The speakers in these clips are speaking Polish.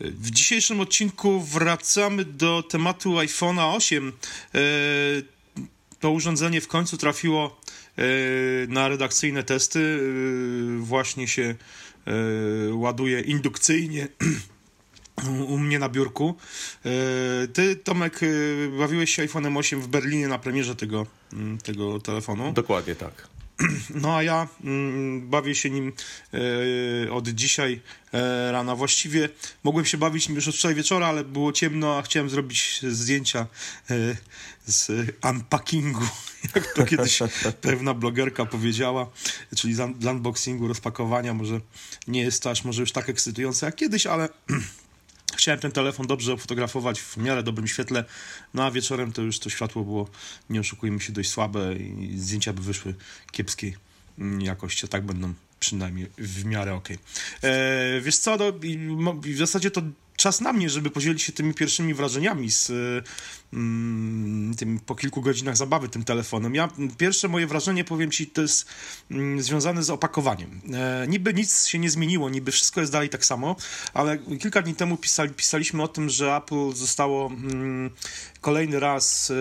W dzisiejszym odcinku wracamy do tematu iPhone'a 8. E, to urządzenie w końcu trafiło e, na redakcyjne testy. E, właśnie się ładuje indukcyjnie u mnie na biurku. Ty, Tomek, bawiłeś się iPhone'em 8 w Berlinie na premierze tego, tego telefonu. Dokładnie tak. No a ja mm, bawię się nim e, od dzisiaj e, rana. Właściwie mogłem się bawić nim już od wczoraj wieczora, ale było ciemno, a chciałem zrobić zdjęcia e, z unpackingu, jak to kiedyś pewna blogerka powiedziała, czyli z unboxingu, rozpakowania. Może nie jest to aż może już tak ekscytujące jak kiedyś, ale Chciałem ten telefon dobrze fotografować w miarę dobrym świetle, no a wieczorem to już to światło było, nie oszukujmy się, dość słabe i zdjęcia by wyszły kiepskiej jakości, a tak będą przynajmniej w miarę ok. Eee, wiesz co, no, w zasadzie to czas na mnie, żeby podzielić się tymi pierwszymi wrażeniami z mm, tym po kilku godzinach zabawy tym telefonem. Ja pierwsze moje wrażenie, powiem ci, to jest mm, związane z opakowaniem. E, niby nic się nie zmieniło, niby wszystko jest dalej tak samo, ale kilka dni temu pisali, pisaliśmy o tym, że Apple zostało mm, kolejny raz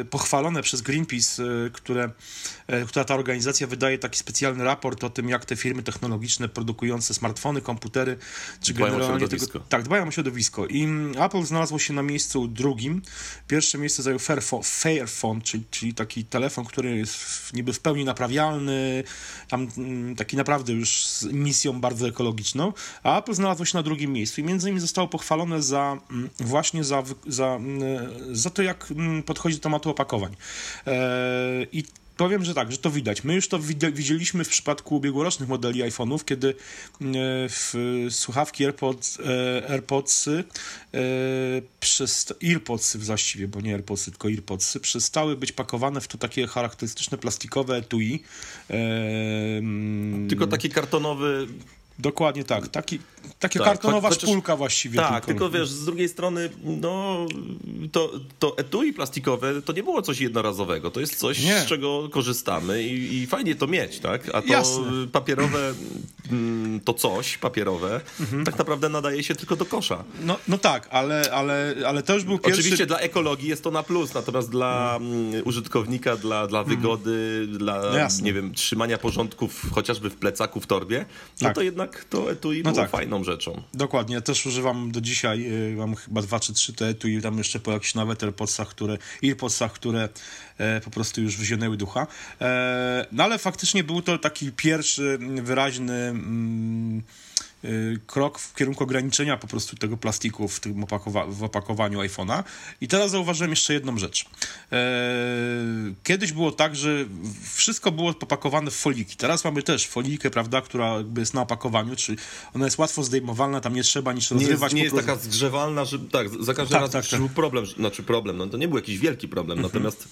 e, pochwalone przez Greenpeace, e, które, e, która ta organizacja wydaje taki specjalny raport o tym, jak te firmy technologiczne produkujące smartfony, komputery, czy dbają generalnie tego, tak, dbają o środowisko. I Apple znalazło się na miejscu drugim. Pierwsze miejsce zajął Fairphone, czyli, czyli taki telefon, który jest niby w pełni naprawialny, tam mm, taki naprawdę już z misją bardzo ekologiczną, a Apple znalazło się na drugim miejscu i między innymi zostało pochwalone za mm, właśnie za, za, mm, za to, jak podchodzi do tematu opakowań. E, I Powiem, że tak, że to widać. My już to widzieliśmy w przypadku ubiegłorocznych modeli iPhone'ów, kiedy e, w słuchawki AirPods, e, AirPodsy, e, przez, EarPodsy właściwie, bo nie AirPodsy, tylko EarPodsy, przestały być pakowane w to takie charakterystyczne plastikowe etui. Tylko taki kartonowy Dokładnie tak. Taki, taka tak, kartonowa chociaż, szpulka właściwie. Tak, tylko. tylko. wiesz, z drugiej strony, no, to, to etui plastikowe to nie było coś jednorazowego. To jest coś, nie. z czego korzystamy i, i, fajnie to mieć, tak? A to Jasne. papierowe, mm, to coś papierowe, mhm. tak naprawdę nadaje się tylko do kosza. No, no tak, ale, ale, ale to już był pierwszy... Oczywiście dla ekologii jest to na plus, natomiast dla mhm. użytkownika, dla, dla mhm. wygody, mhm. dla, no nie wiem, trzymania porządków chociażby w plecaku, w torbie, no tak. to jednak jednak to etui no było tak. fajną rzeczą. Dokładnie, ja też używam do dzisiaj, y, mam chyba dwa czy trzy te etui, tam jeszcze po jakichś nawet AirPodsach, które, AirPodsach, które e, po prostu już wzięły ducha. E, no ale faktycznie był to taki pierwszy wyraźny mm, krok w kierunku ograniczenia po prostu tego plastiku w, tym opakowa w opakowaniu iPhone'a. I teraz zauważyłem jeszcze jedną rzecz. E, kiedyś było tak, że wszystko było popakowane w foliki. Teraz mamy też folikę, prawda, która jakby jest na opakowaniu, czyli ona jest łatwo zdejmowalna, tam nie trzeba nic rozrywać. Nie jest, nie jest taka zgrzewalna, że tak, za każdym tak, razem tak, tak. był problem, znaczy problem, no to nie był jakiś wielki problem, mhm. natomiast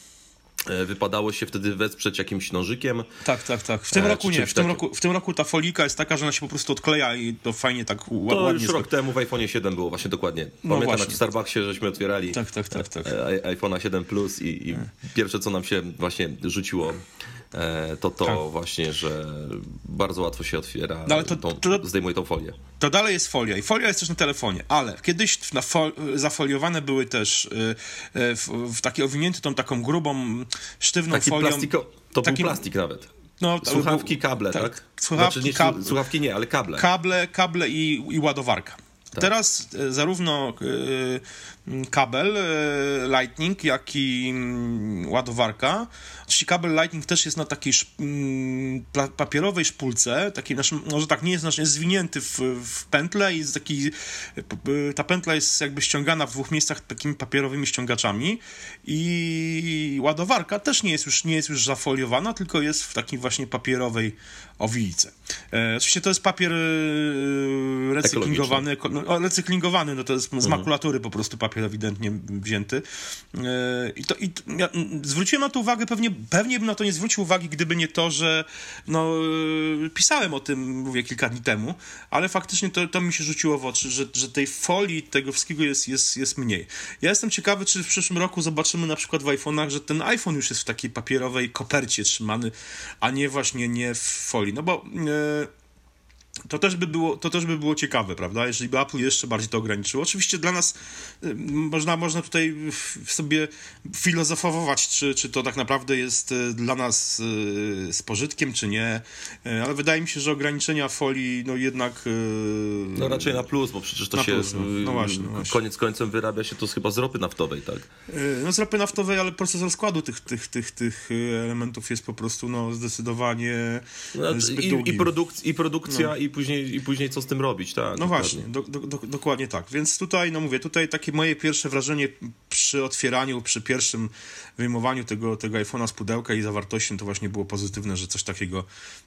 wypadało się wtedy wesprzeć jakimś nożykiem. Tak, tak, tak. W tym e, roku nie. W tym roku, w tym roku ta folika jest taka, że ona się po prostu odkleja i to fajnie tak to ładnie... To już rok temu w iPhone 7 było właśnie dokładnie. No Pamiętam no w Starbucksie żeśmy otwierali tak, tak, tak, tak. E, iPhone'a 7 Plus i, i pierwsze co nam się właśnie rzuciło E, to to tak. właśnie, że bardzo łatwo się otwiera, no ale to, tą, to, zdejmuje tą folię. To dalej jest folia i folia jest też na telefonie, ale kiedyś fol, zafoliowane były też y, y, w, w takie owinięte tą taką grubą, sztywną Taki folią. Plastiko, to taki, był plastik nawet. No, słuchawki, kable, tak? tak? Słuchawki, znaczy nie, kable, słuchawki nie, ale kable. Kable, kable i, i ładowarka. Tak. Teraz e, zarówno e, kabel e, Lightning, jak i mm, ładowarka. Czyli kabel Lightning też jest na takiej mm, papierowej szpulce, takiej, znaczy, może tak nie jest, znaczy jest zwinięty w, w pętlę i jest taki, ta pętla jest jakby ściągana w dwóch miejscach takimi papierowymi ściągaczami i ładowarka też nie jest już, nie jest już zafoliowana, tylko jest w takiej właśnie papierowej owijce. E, oczywiście to jest papier recyklingowany, no, recyklingowany, no to jest z mhm. makulatury po prostu papier ewidentnie wzięty. E, I to, i ja zwróciłem na to uwagę, pewnie, pewnie bym na to nie zwrócił uwagi, gdyby nie to, że no, e, pisałem o tym, mówię, kilka dni temu, ale faktycznie to, to mi się rzuciło w oczy, że, że tej folii, tego wszystkiego jest, jest, jest mniej. Ja jestem ciekawy, czy w przyszłym roku zobaczymy na przykład w iPhone'ach, że ten iPhone już jest w takiej papierowej kopercie trzymany, a nie właśnie nie w folii. No bo... Yy, to też, by było, to też by było ciekawe, prawda? Jeżeli by Apple jeszcze bardziej to ograniczyło. Oczywiście dla nas y, można, można tutaj sobie filozofować, czy, czy to tak naprawdę jest y, dla nas y, z pożytkiem, czy nie. Ale wydaje mi się, że ograniczenia folii, no jednak. No raczej na plus, bo przecież to się. Plus, no. No właśnie, no właśnie. Koniec końcem wyrabia się to chyba z ropy naftowej, tak? No z ropy naftowej, ale proces rozkładu tych, tych, tych, tych elementów jest po prostu no, zdecydowanie. No, zbyt i, i, produk- i produkcja, no. I później, i później co z tym robić, tak. No właśnie, do, do, do, dokładnie tak. Więc tutaj, no mówię, tutaj takie moje pierwsze wrażenie przy otwieraniu, przy pierwszym wyjmowaniu tego, tego iPhone'a z pudełka i zawartością, to właśnie było pozytywne, że coś takiego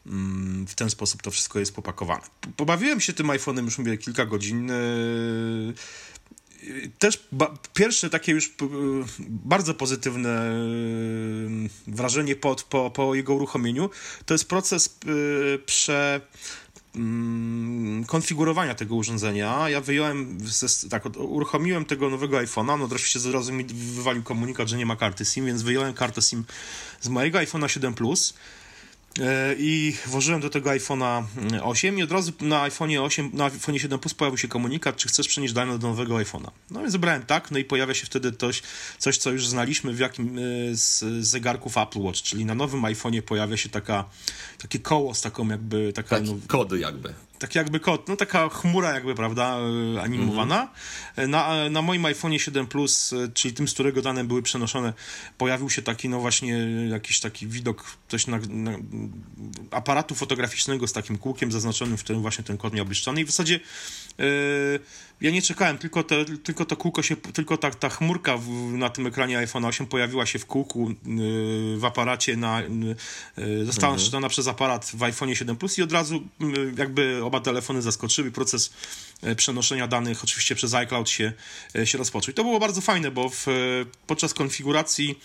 mm, w ten sposób to wszystko jest popakowane. Pobawiłem się tym iPhone'em już mówię kilka godzin. Yy, też pierwsze takie już bardzo pozytywne wrażenie po, po, po jego uruchomieniu to jest proces yy, prze konfigurowania tego urządzenia. Ja wyjąłem, tak, uruchomiłem tego nowego iPhone'a, no oczywiście zaraz mi wywalił komunikat, że nie ma karty SIM, więc wyjąłem kartę SIM z mojego iPhone'a 7 Plus i włożyłem do tego iPhone'a 8 i od razu na iPhone'ie 8, na iPhone'ie 7 Plus pojawił się komunikat, czy chcesz przenieść dane do nowego iPhone'a. No więc wybrałem tak, no i pojawia się wtedy coś, coś co już znaliśmy w jakim e, z zegarków Apple Watch, czyli na nowym iPhone'ie pojawia się taka takie koło z taką jakby... Taka, no, kody jakby. Tak jakby kod, no taka chmura jakby, prawda, e, animowana. Mm -hmm. Na, na moim iPhone'ie 7 Plus, e, czyli tym, z którego dane były przenoszone, pojawił się taki, no właśnie, jakiś taki widok coś na, na aparatu fotograficznego z takim kółkiem zaznaczonym, w którym właśnie ten kod miał być czytany i w zasadzie yy, ja nie czekałem, tylko, te, tylko to kółko się, tylko ta, ta chmurka w, na tym ekranie iPhone 8 pojawiła się w kółku yy, w aparacie, na, yy, została mhm. przez aparat w iPhone 7 Plus i od razu jakby oba telefony zaskoczyły. Proces yy, przenoszenia danych oczywiście przez iCloud się, yy, się rozpoczął. I to było bardzo fajne, bo w, podczas konfiguracji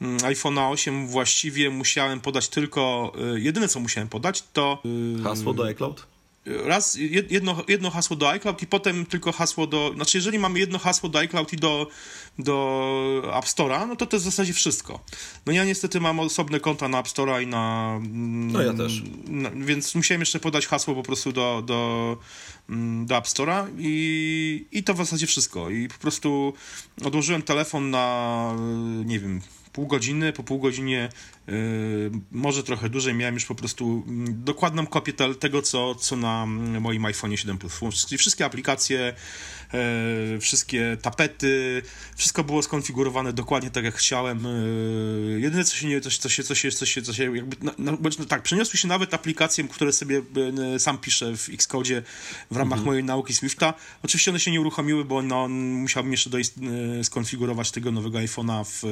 mm, iPhone'a 8 właściwie musiałem podać tylko, jedyne co musiałem podać to... Hasło do iCloud? Raz jedno, jedno hasło do iCloud i potem tylko hasło do. Znaczy, jeżeli mamy jedno hasło do iCloud i do, do App Store'a, no to to jest w zasadzie wszystko. No ja niestety mam osobne konta na App Store'a i na. No ja też. Na, więc musiałem jeszcze podać hasło po prostu do, do, do App Store'a i, i to w zasadzie wszystko. I po prostu odłożyłem telefon na, nie wiem, pół godziny, po pół godzinie, yy, może trochę dłużej, miałem już po prostu mm, dokładną kopię te, tego, co, co na moim iPhone 7 Plus. Czyli wszystkie aplikacje, wszystkie tapety, wszystko było skonfigurowane dokładnie tak, jak chciałem. Yy, jedyne, co się nie, coś, co się, co się, co się, co się jakby, no, no, no, tak, przeniosły się nawet aplikacje, które sobie yy, sam piszę w Xcode w ramach mhm. mojej nauki Swifta. Oczywiście one się nie uruchomiły, bo no, musiałbym jeszcze yy, skonfigurować tego nowego iPhone'a w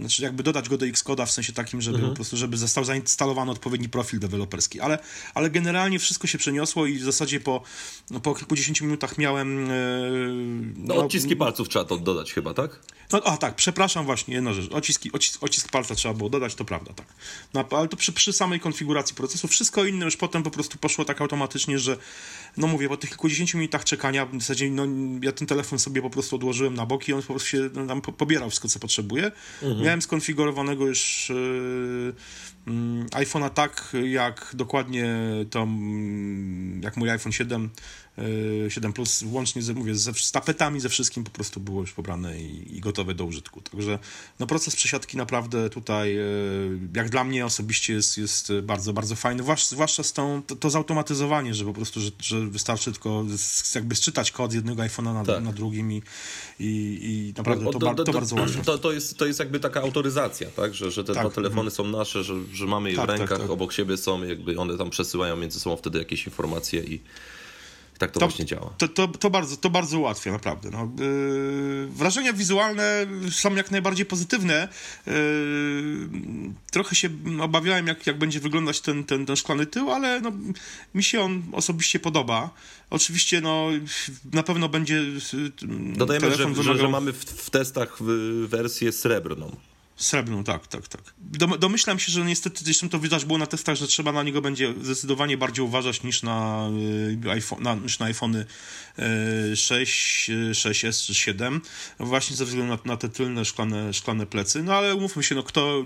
znaczy jakby dodać go do Xcode'a w sensie takim, żeby mhm. po prostu, żeby został zainstalowany odpowiedni profil deweloperski, ale, ale generalnie wszystko się przeniosło i w zasadzie po, no, po kilkudziesięciu minutach miałem... Yy, no, no, odciski palców trzeba to dodać chyba, tak? No, a tak, przepraszam właśnie, jedna rzecz, ociski, ocisk, ocisk palca trzeba było dodać, to prawda, tak. No, ale to przy, przy samej konfiguracji procesu, wszystko inne już potem po prostu poszło tak automatycznie, że no mówię, po tych kilkudziesięciu minutach czekania, w zasadzie no, ja ten telefon sobie po prostu odłożyłem na boki i on po prostu się no, tam pobierał wszystko, co potrzebuje. Mhm. Miałem skonfigurowanego już yy, yy, iPhone'a tak, jak dokładnie to, yy, jak mój iPhone 7 7 Plus łącznie z, mówię, ze, z tapetami, ze wszystkim po prostu było już pobrane i, i, gotowe do użytku. Także no, proces przesiadki naprawdę tutaj, e, jak dla mnie osobiście jest, jest bardzo, bardzo fajny, zwłaszcza z tą, to, to zautomatyzowanie, że po prostu, że, że wystarczy tylko jakby sczytać kod z jednego iPhone'a na, tak. na drugim i, i, i naprawdę to, to, to, bardzo łatwo. To, to, jest, to jest jakby taka autoryzacja, tak? że, że te tak. telefony są nasze, że, że mamy je tak, w tak, rękach, tak. obok siebie są, jakby one tam przesyłają między sobą wtedy jakieś informacje i tak to, to właśnie działa. To, to, to, bardzo, to bardzo ułatwia, naprawdę. No. Yy, wrażenia wizualne są jak najbardziej pozytywne. Yy, trochę się obawiałem, jak, jak będzie wyglądać ten, ten, ten szklany tył, ale no, mi się on osobiście podoba. Oczywiście no, na pewno będzie Dodajemy, że, wymagał... że, że, mamy w, w testach wersję srebrną. Srebrną, tak, tak, tak. Domyślam się, że niestety zresztą to widać było na testach, że trzeba na niego będzie zdecydowanie bardziej uważać niż na, y, iPhone, na, niż na iPhony 6, 6S czy 7, właśnie ze względu na, na, te tylne szklane, szklane plecy. No ale umówmy się, no kto,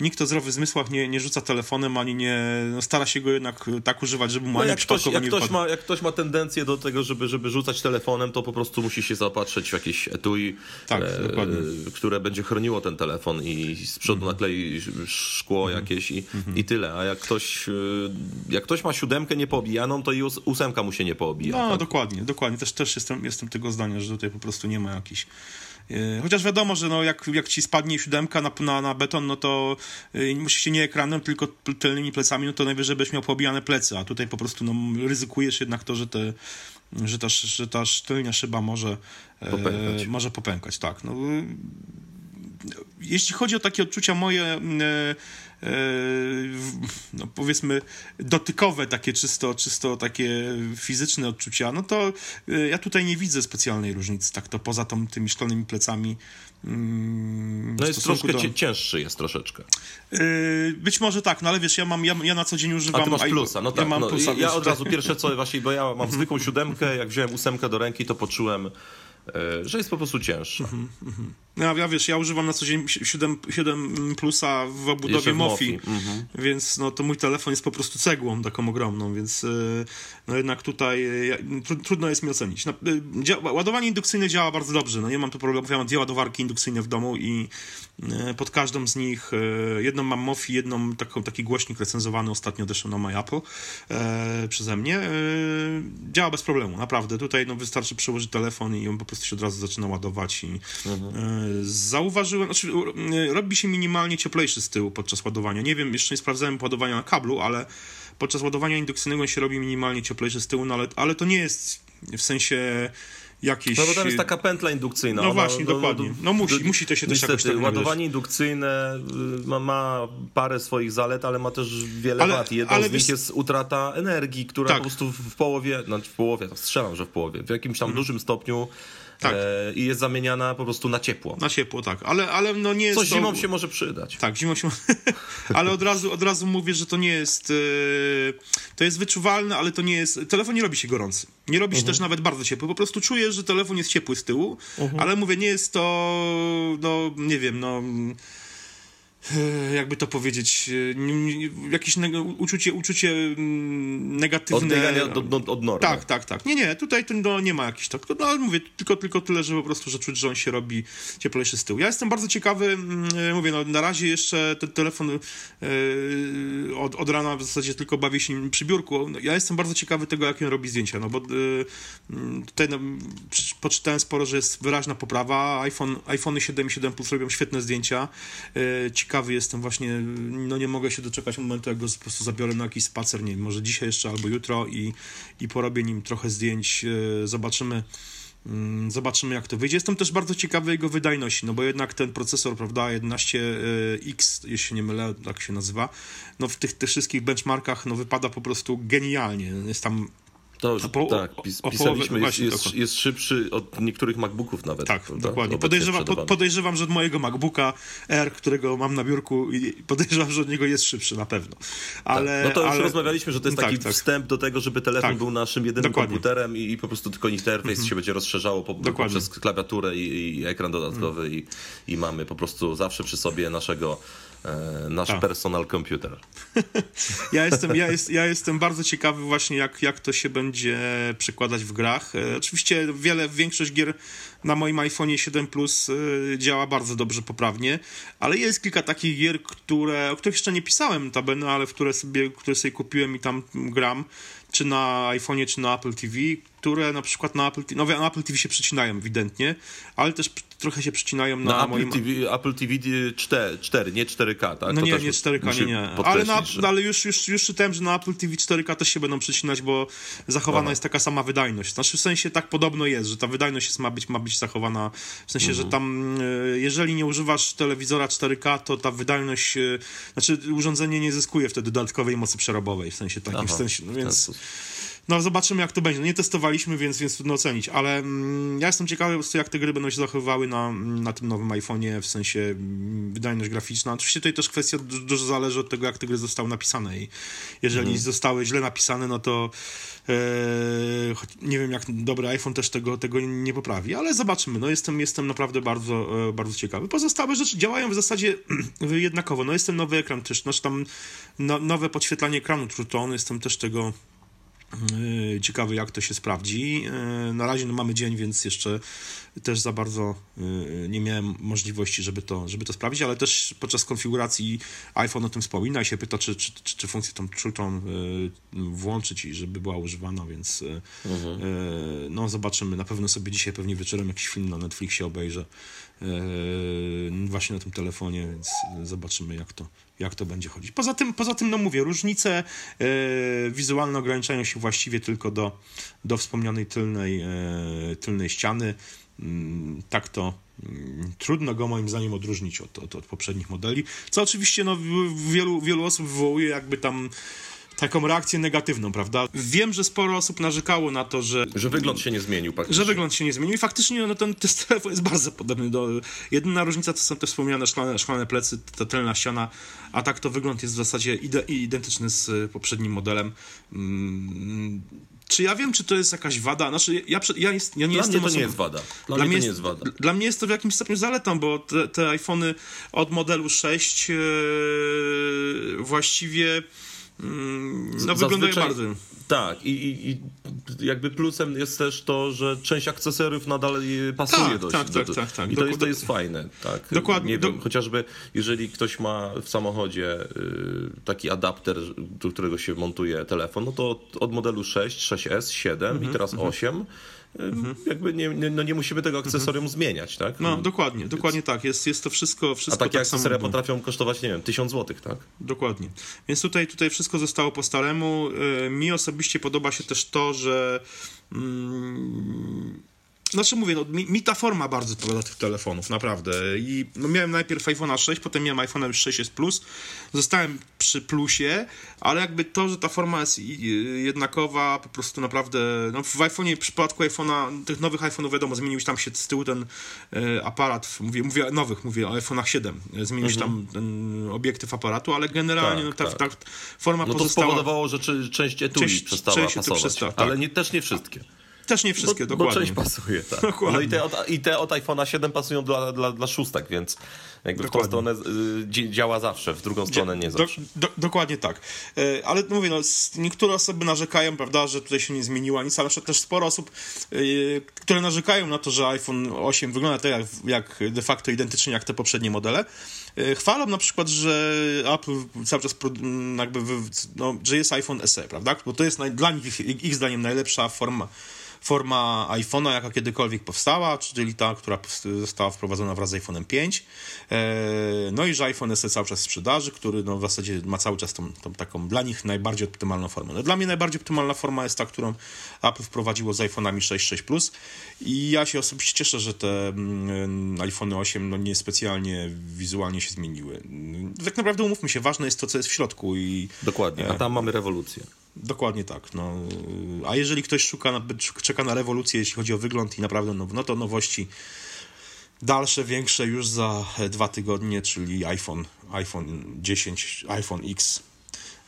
nikt o zdrowych zmysłach nie, nie rzuca telefonem, ani nie, no, stara się go jednak tak używać, żeby mu no, ani jak ktoś, jak ktoś ma Jak ktoś ma tendencję do tego, żeby, żeby rzucać telefonem, to po prostu musi się zaopatrzyć w jakieś etui, tak, e, które będzie chroniło ten telefon i z przodu naklei szkło mm jakieś i, mm i tyle. A jak ktoś, y, jak ktoś ma siódemkę niepoobijaną, to i ósemka mu się nie poobija. No, tak? dokładnie, dokładnie. Też, też jestem, jestem tego zdania, że tutaj po prostu nie ma jakichś y, Chociaż wiadomo, że no jak, jak ci spadnie siódemka na, na, na beton, no to yy, musisz się nie ekranem, tylko tylnymi plecami, no to najwyżej byś miał pobijane plecy, a tutaj po prostu no, ryzykujesz jednak to, że, te, że, ta, że ta tylnia szyba może popękać. E, może popękać, tak. No, jeśli chodzi o takie odczucia moje, e, e, no powiedzmy, dotykowe, takie czysto, czysto takie fizyczne odczucia, no to e, ja tutaj nie widzę specjalnej różnicy, tak to poza tą, tymi szklanymi plecami. Mm, no jest troszkę do... cięższy jest troszeczkę. Być może tak, no ale wiesz, ja mam, ja, ja na co dzień używam... A ty masz plusa, no tak. Ja, no, plusa, ja od razu pierwsze co, właśnie, bo ja mam zwykłą siódemkę, jak wziąłem ósemkę do ręki, to poczułem że jest po prostu cięższa. Mm -hmm. No, ja wiesz, ja używam na co dzień 7, 7 plusa w obudowie Mofi, mm -hmm. więc no, to mój telefon jest po prostu cegłą taką ogromną, więc e, no jednak tutaj e, trudno jest mi ocenić. No, ładowanie indukcyjne działa bardzo dobrze, no nie mam tu problemu, ja mam dwie ładowarki indukcyjne w domu i pod każdą z nich, jedną mam Mofi, jedną taką, taki głośnik recenzowany ostatnio odeszł na My Apple e, przeze mnie. E, działa bez problemu, naprawdę. Tutaj no, wystarczy przełożyć telefon i on po prostu prostu się od razu zaczyna ładować i mhm. E, zauważyłem, znaczy e, robi się minimalnie cieplejszy z tyłu podczas ładowania. Nie wiem, jeszcze nie sprawdzałem ładowania na kablu, ale podczas ładowania indukcyjnego się robi minimalnie cieplejszy z tyłu, no ale, ale to nie jest w sensie jakieś... No bo tam jest taka pętla indukcyjna. No właśnie, no, dokładnie. No, no musi, do, musi to się niestety, też jakoś tak ładowanie wiesz. indukcyjne y, ma, ma, parę swoich zalet, ale ma też wiele ale, wad. Jedną z nich jest utrata energii, która tak. po prostu w połowie, no w połowie, strzelam, że w połowie, w jakimś tam mhm. dużym stopniu tak. E, i jest zamieniana po prostu na ciepło. Na ciepło, tak. Ale, ale no nie jest Coś to... zimą się może przydać. Tak, zimą się Ale od razu, od razu mówię, że to nie jest... E, to jest wyczuwalne, ale to nie jest... Telefon nie robi się gorący. Nie robi się uh mhm. -huh. też nawet bardzo ciepły. Po prostu czujesz, że telefon jest ciepły z tyłu, uh mhm. -huh. ale mówię, nie jest to... No, nie wiem, no jakby to powiedzieć, jakieś uczucie, uczucie mm, negatywne. Odbiegania od, normy. Tak, tak, tak. Nie, nie, tutaj to no, nie ma jakichś tak, no ale mówię, tylko, tylko tyle, że po prostu, że czuć, że on się robi cieplejszy z tyłu. Ja jestem bardzo ciekawy, mm, mówię, no na razie jeszcze ten telefon yy, od, od rana w zasadzie tylko bawię się nim przy biurku. Ja jestem bardzo ciekawy tego, jak on robi zdjęcia, no bo yy, tutaj no, poczytałem sporo, że jest wyraźna poprawa. iPhone, iPhone 7 i 7 Plus robią świetne zdjęcia. Yy, ciekawy jestem właśnie, no nie mogę się doczekać momentu, jak go po prostu zabiorę na jakiś spacer, nie wiem, może dzisiaj jeszcze albo jutro i, i porobię nim trochę zdjęć, e, zobaczymy mm, Zobaczymy, jak to wyjdzie. Jestem też bardzo ciekawy jego wydajności, no bo jednak ten procesor, prawda, 11X, jeśli się nie mylę, tak się nazywa, no w tych, tych wszystkich benchmarkach, no wypada po prostu genialnie. Jest tam to już, po, tak, pis, pisaliśmy, jest, jest, jest, szybszy od niektórych MacBooków nawet. Tak, prawda? dokładnie. Podejrzewam, podejrzewam, że od mojego MacBooka R, którego mam na biurku, podejrzewam, że od niego jest szybszy na pewno. Ale, tak. No to już ale... rozmawialiśmy, że to jest tak, taki tak. wstęp do tego, żeby telefon tak. był naszym jedynym dokładnie. komputerem i, i, po prostu tylko interfejs mhm. się będzie rozszerzało po, poprzez klawiaturę i, i ekran dodatkowy mhm. i, i mamy po prostu zawsze przy sobie naszego nasz tak. personal computer. ja, jestem, ja, jest, ja jestem bardzo ciekawy właśnie, jak, jak to się będzie przekładać w grach. E, oczywiście wiele, większość gier na moim iPhone 7 Plus e, działa bardzo dobrze, poprawnie, ale jest kilka takich gier, które, o których jeszcze nie pisałem tabeny, ale w które sobie, które sobie kupiłem i tam gram, czy na iPhone'ie, czy na Apple TV, które na przykład na Apple, no, na Apple TV się przecinają ewidentnie, ale też trochę się przecinają na, na moim... Apple TV, Apple TV 4, 4, nie 4K, tak? No nie, nie 4K, nie, nie. Ale, na, że... ale już, już, już czytałem, że na Apple TV 4K też się będą przecinać, bo zachowana Aha. jest taka sama wydajność. Znaczy w sensie tak podobno jest, że ta wydajność jest, ma, być, ma być zachowana, w sensie, mhm. że tam e, jeżeli nie używasz telewizora 4K, to ta wydajność, e, znaczy urządzenie nie zyskuje wtedy dodatkowej mocy przerobowej, w sensie takim, Aha, w sensie, no więc... no zobaczymy jak to będzie. No, nie testowaliśmy, więc, więc trudno ocenić, ale mm, ja jestem ciekawy po prostu jak te gry będą się zachowywały na, na tym nowym iPhone'ie, w sensie mm, wydajność graficzna. Oczywiście tutaj też kwestia dużo zależy od tego, jak te gry zostały napisane i jeżeli mhm. zostały źle napisane, no to e, nie wiem, jak dobry iPhone też tego, tego nie poprawi, ale zobaczymy. No jestem, jestem naprawdę bardzo, e, bardzo ciekawy. Pozostałe rzeczy działają w zasadzie jednakowo. No jest ten nowy ekran też, znaczy tam no, nowe podświetlanie ekranu True Tone, jestem też tego ciekawy, jak to się sprawdzi. E, na razie no, mamy dzień, więc jeszcze też za bardzo e, nie miałem możliwości, żeby to, żeby to sprawdzić, ale też podczas konfiguracji iPhone o tym wspomina i się pyta, czy, czy, czy, czy funkcję tą TrueTone włączyć i żeby była używana, więc mhm. no zobaczymy. Na pewno sobie dzisiaj pewnie wieczorem jakiś film na Netflixie obejrzę właśnie na tym telefonie, więc zobaczymy, jak to, jak to będzie chodzić. Poza tym, poza tym no mówię, różnice e, wizualne ograniczają się właściwie tylko do, do wspomnianej tylnej, e, tylnej ściany. Mm, tak to mm, trudno go moim zdaniem odróżnić od, od, od poprzednich modeli, co oczywiście no, wielu, wielu osób wywołuje jakby tam taką reakcję negatywną, prawda? Wiem, że sporo osób narzekało na to, że... Że wygląd się nie zmienił. Że wygląd się nie zmienił i faktycznie no, ten, ten telefon jest bardzo podobny do... Jedyna różnica to są te wspomniane szklane, szklane plecy, ta tylna ściana, a tak to wygląd jest w zasadzie ide, identyczny z poprzednim modelem. Hmm. Czy ja wiem, czy to jest jakaś wada? Znaczy, ja, ja, jest, ja nie dla jestem mnie to nie jest wada. Dla, dla mnie, to nie jest wada. Dla mnie jest to w jakimś stopniu zaletą, bo te, te iPhony od modelu 6 yy, e, właściwie Mm, no wyglądają bardzo. Tak, i, i, i, jakby plusem jest też to, że część akcesoriów nadal pasuje tak, dość. Tak, do, tak, tak, tak. I to, jest, to jest fajne. Tak. Dokładnie. Nie wiem, chociażby jeżeli ktoś ma w samochodzie y, taki adapter, do którego się montuje telefon, no to od, od modelu 6, 6S, 7 mhm, i teraz mhm. 8 Mhm. Jakby nie, nie, no nie musimy tego akcesorium mhm. zmieniać, tak? No, dokładnie, dokładnie tak. Jest, jest to wszystko, wszystko A takie tak akcesoria samo... potrafią kosztować, nie wiem, tysiąc złotych, tak? Dokładnie. Więc tutaj, tutaj wszystko zostało po staremu. Y, mi osobiście podoba się też to, że mm, znaczy mówię, no, mi, mi, ta forma bardzo odpowiada tych telefonów, naprawdę. I no, miałem najpierw iPhone'a 6, potem miałem iPhone'a już 6S Plus. Zostałem przy plusie, ale jakby to, że ta forma jest jednakowa, po prostu naprawdę, no w iPhone'ie, w przypadku iPhone'a, tych nowych iPhone'ów wiadomo, zmienił się tam się z tyłu ten e, aparat, mówię, mówię nowych, mówię o iPhone'ach 7, zmienił się mhm. tam ten obiektyw aparatu, ale generalnie tak, no, ta, tak. ta, forma no to pozostała... spowodowało, że część etui część, przestała część pasować, przestała, tak. ale nie, też nie wszystkie. Też nie wszystkie, bo, dokładnie. Bo część pasuje, tak. Dokładnie. No i te od, i te od iPhone'a 7 pasują dla, dla, dla szóstek, więc jakby dokładnie. w tą stronę y, działa zawsze, w drugą stronę nie zawsze. Do, do, dokładnie tak. E, ale mówię, no, niektóre osoby narzekają, prawda, że tutaj się nie zmieniła nic, ale też sporo osób, y, które narzekają na to, że iPhone 8 wygląda tak jak, jak de facto identycznie jak te poprzednie modele, e, chwalą na przykład, że Apple cały czas jakby, no, że jest iPhone SE, prawda? Bo to jest naj, dla nich, ich zdaniem, najlepsza forma forma iPhone'a, jaka kiedykolwiek powstała, czyli ta, która została wprowadzona wraz z iPhone'em 5. E, no i że iPhone jest cały czas w sprzedaży, który no w zasadzie ma cały czas tą, tą taką dla nich najbardziej optymalną formę. No dla mnie najbardziej optymalna forma jest ta, którą Apple wprowadziło z iPhone'ami 6, 6 Plus i ja się osobiście cieszę, że te mm, iPhone 8 no niespecjalnie wizualnie się zmieniły. Tak naprawdę umówmy się, ważne jest to, co jest w środku i... Dokładnie, a tam mamy rewolucję. Dokładnie tak. No. A jeżeli ktoś szuka, czeka na rewolucję, jeśli chodzi o wygląd i naprawdę, no, no to nowości dalsze, większe już za dwa tygodnie, czyli iPhone, iPhone 10, iPhone X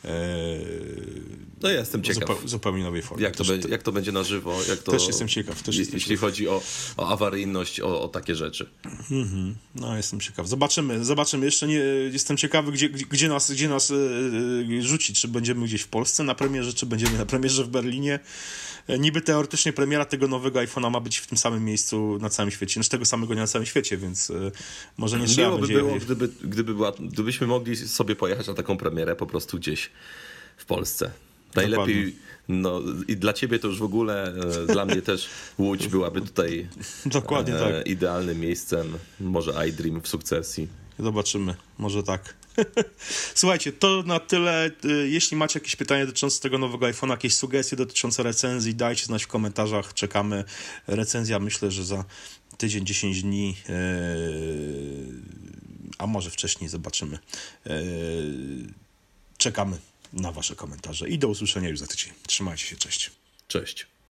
Eee, no ja jestem ciekaw. Zupeł, zupełnie nowej formie. Jak to, też, będzie, jak to będzie na żywo? Jak to, też jestem ciekaw. Też jeśli jestem chodzi o, o awaryjność, o, o takie rzeczy. Mm-hmm. No jestem ciekaw. Zobaczymy. Zobaczymy. Jeszcze nie jestem ciekawy, gdzie, gdzie nas, gdzie nas yy, rzuci. Czy będziemy gdzieś w Polsce na premierze, czy będziemy na premierze w Berlinie. Niby teoretycznie premiera tego nowego iPhone'a ma być w tym samym miejscu na całym świecie, znaczy tego samego dnia na całym świecie, więc może nie trzeba Miło by było, gdyby, gdyby była, gdybyśmy mogli sobie pojechać na taką premierę po prostu gdzieś w Polsce. Najlepiej, no i dla ciebie to już w ogóle, e, dla mnie też Łódź byłaby tutaj Dokładnie e, tak. idealnym miejscem. Może iDream w sukcesji. Zobaczymy, może tak. Słuchajcie, to na tyle. E, jeśli macie jakieś pytania dotyczące tego nowego iPhone'a, jakieś sugestie dotyczące recenzji, dajcie znać w komentarzach. Czekamy. Recenzja myślę, że za tydzień, 10 dni, e, a może wcześniej zobaczymy. E, czekamy na Wasze komentarze i do usłyszenia już za tydzień. Trzymajcie się, cześć. Cześć.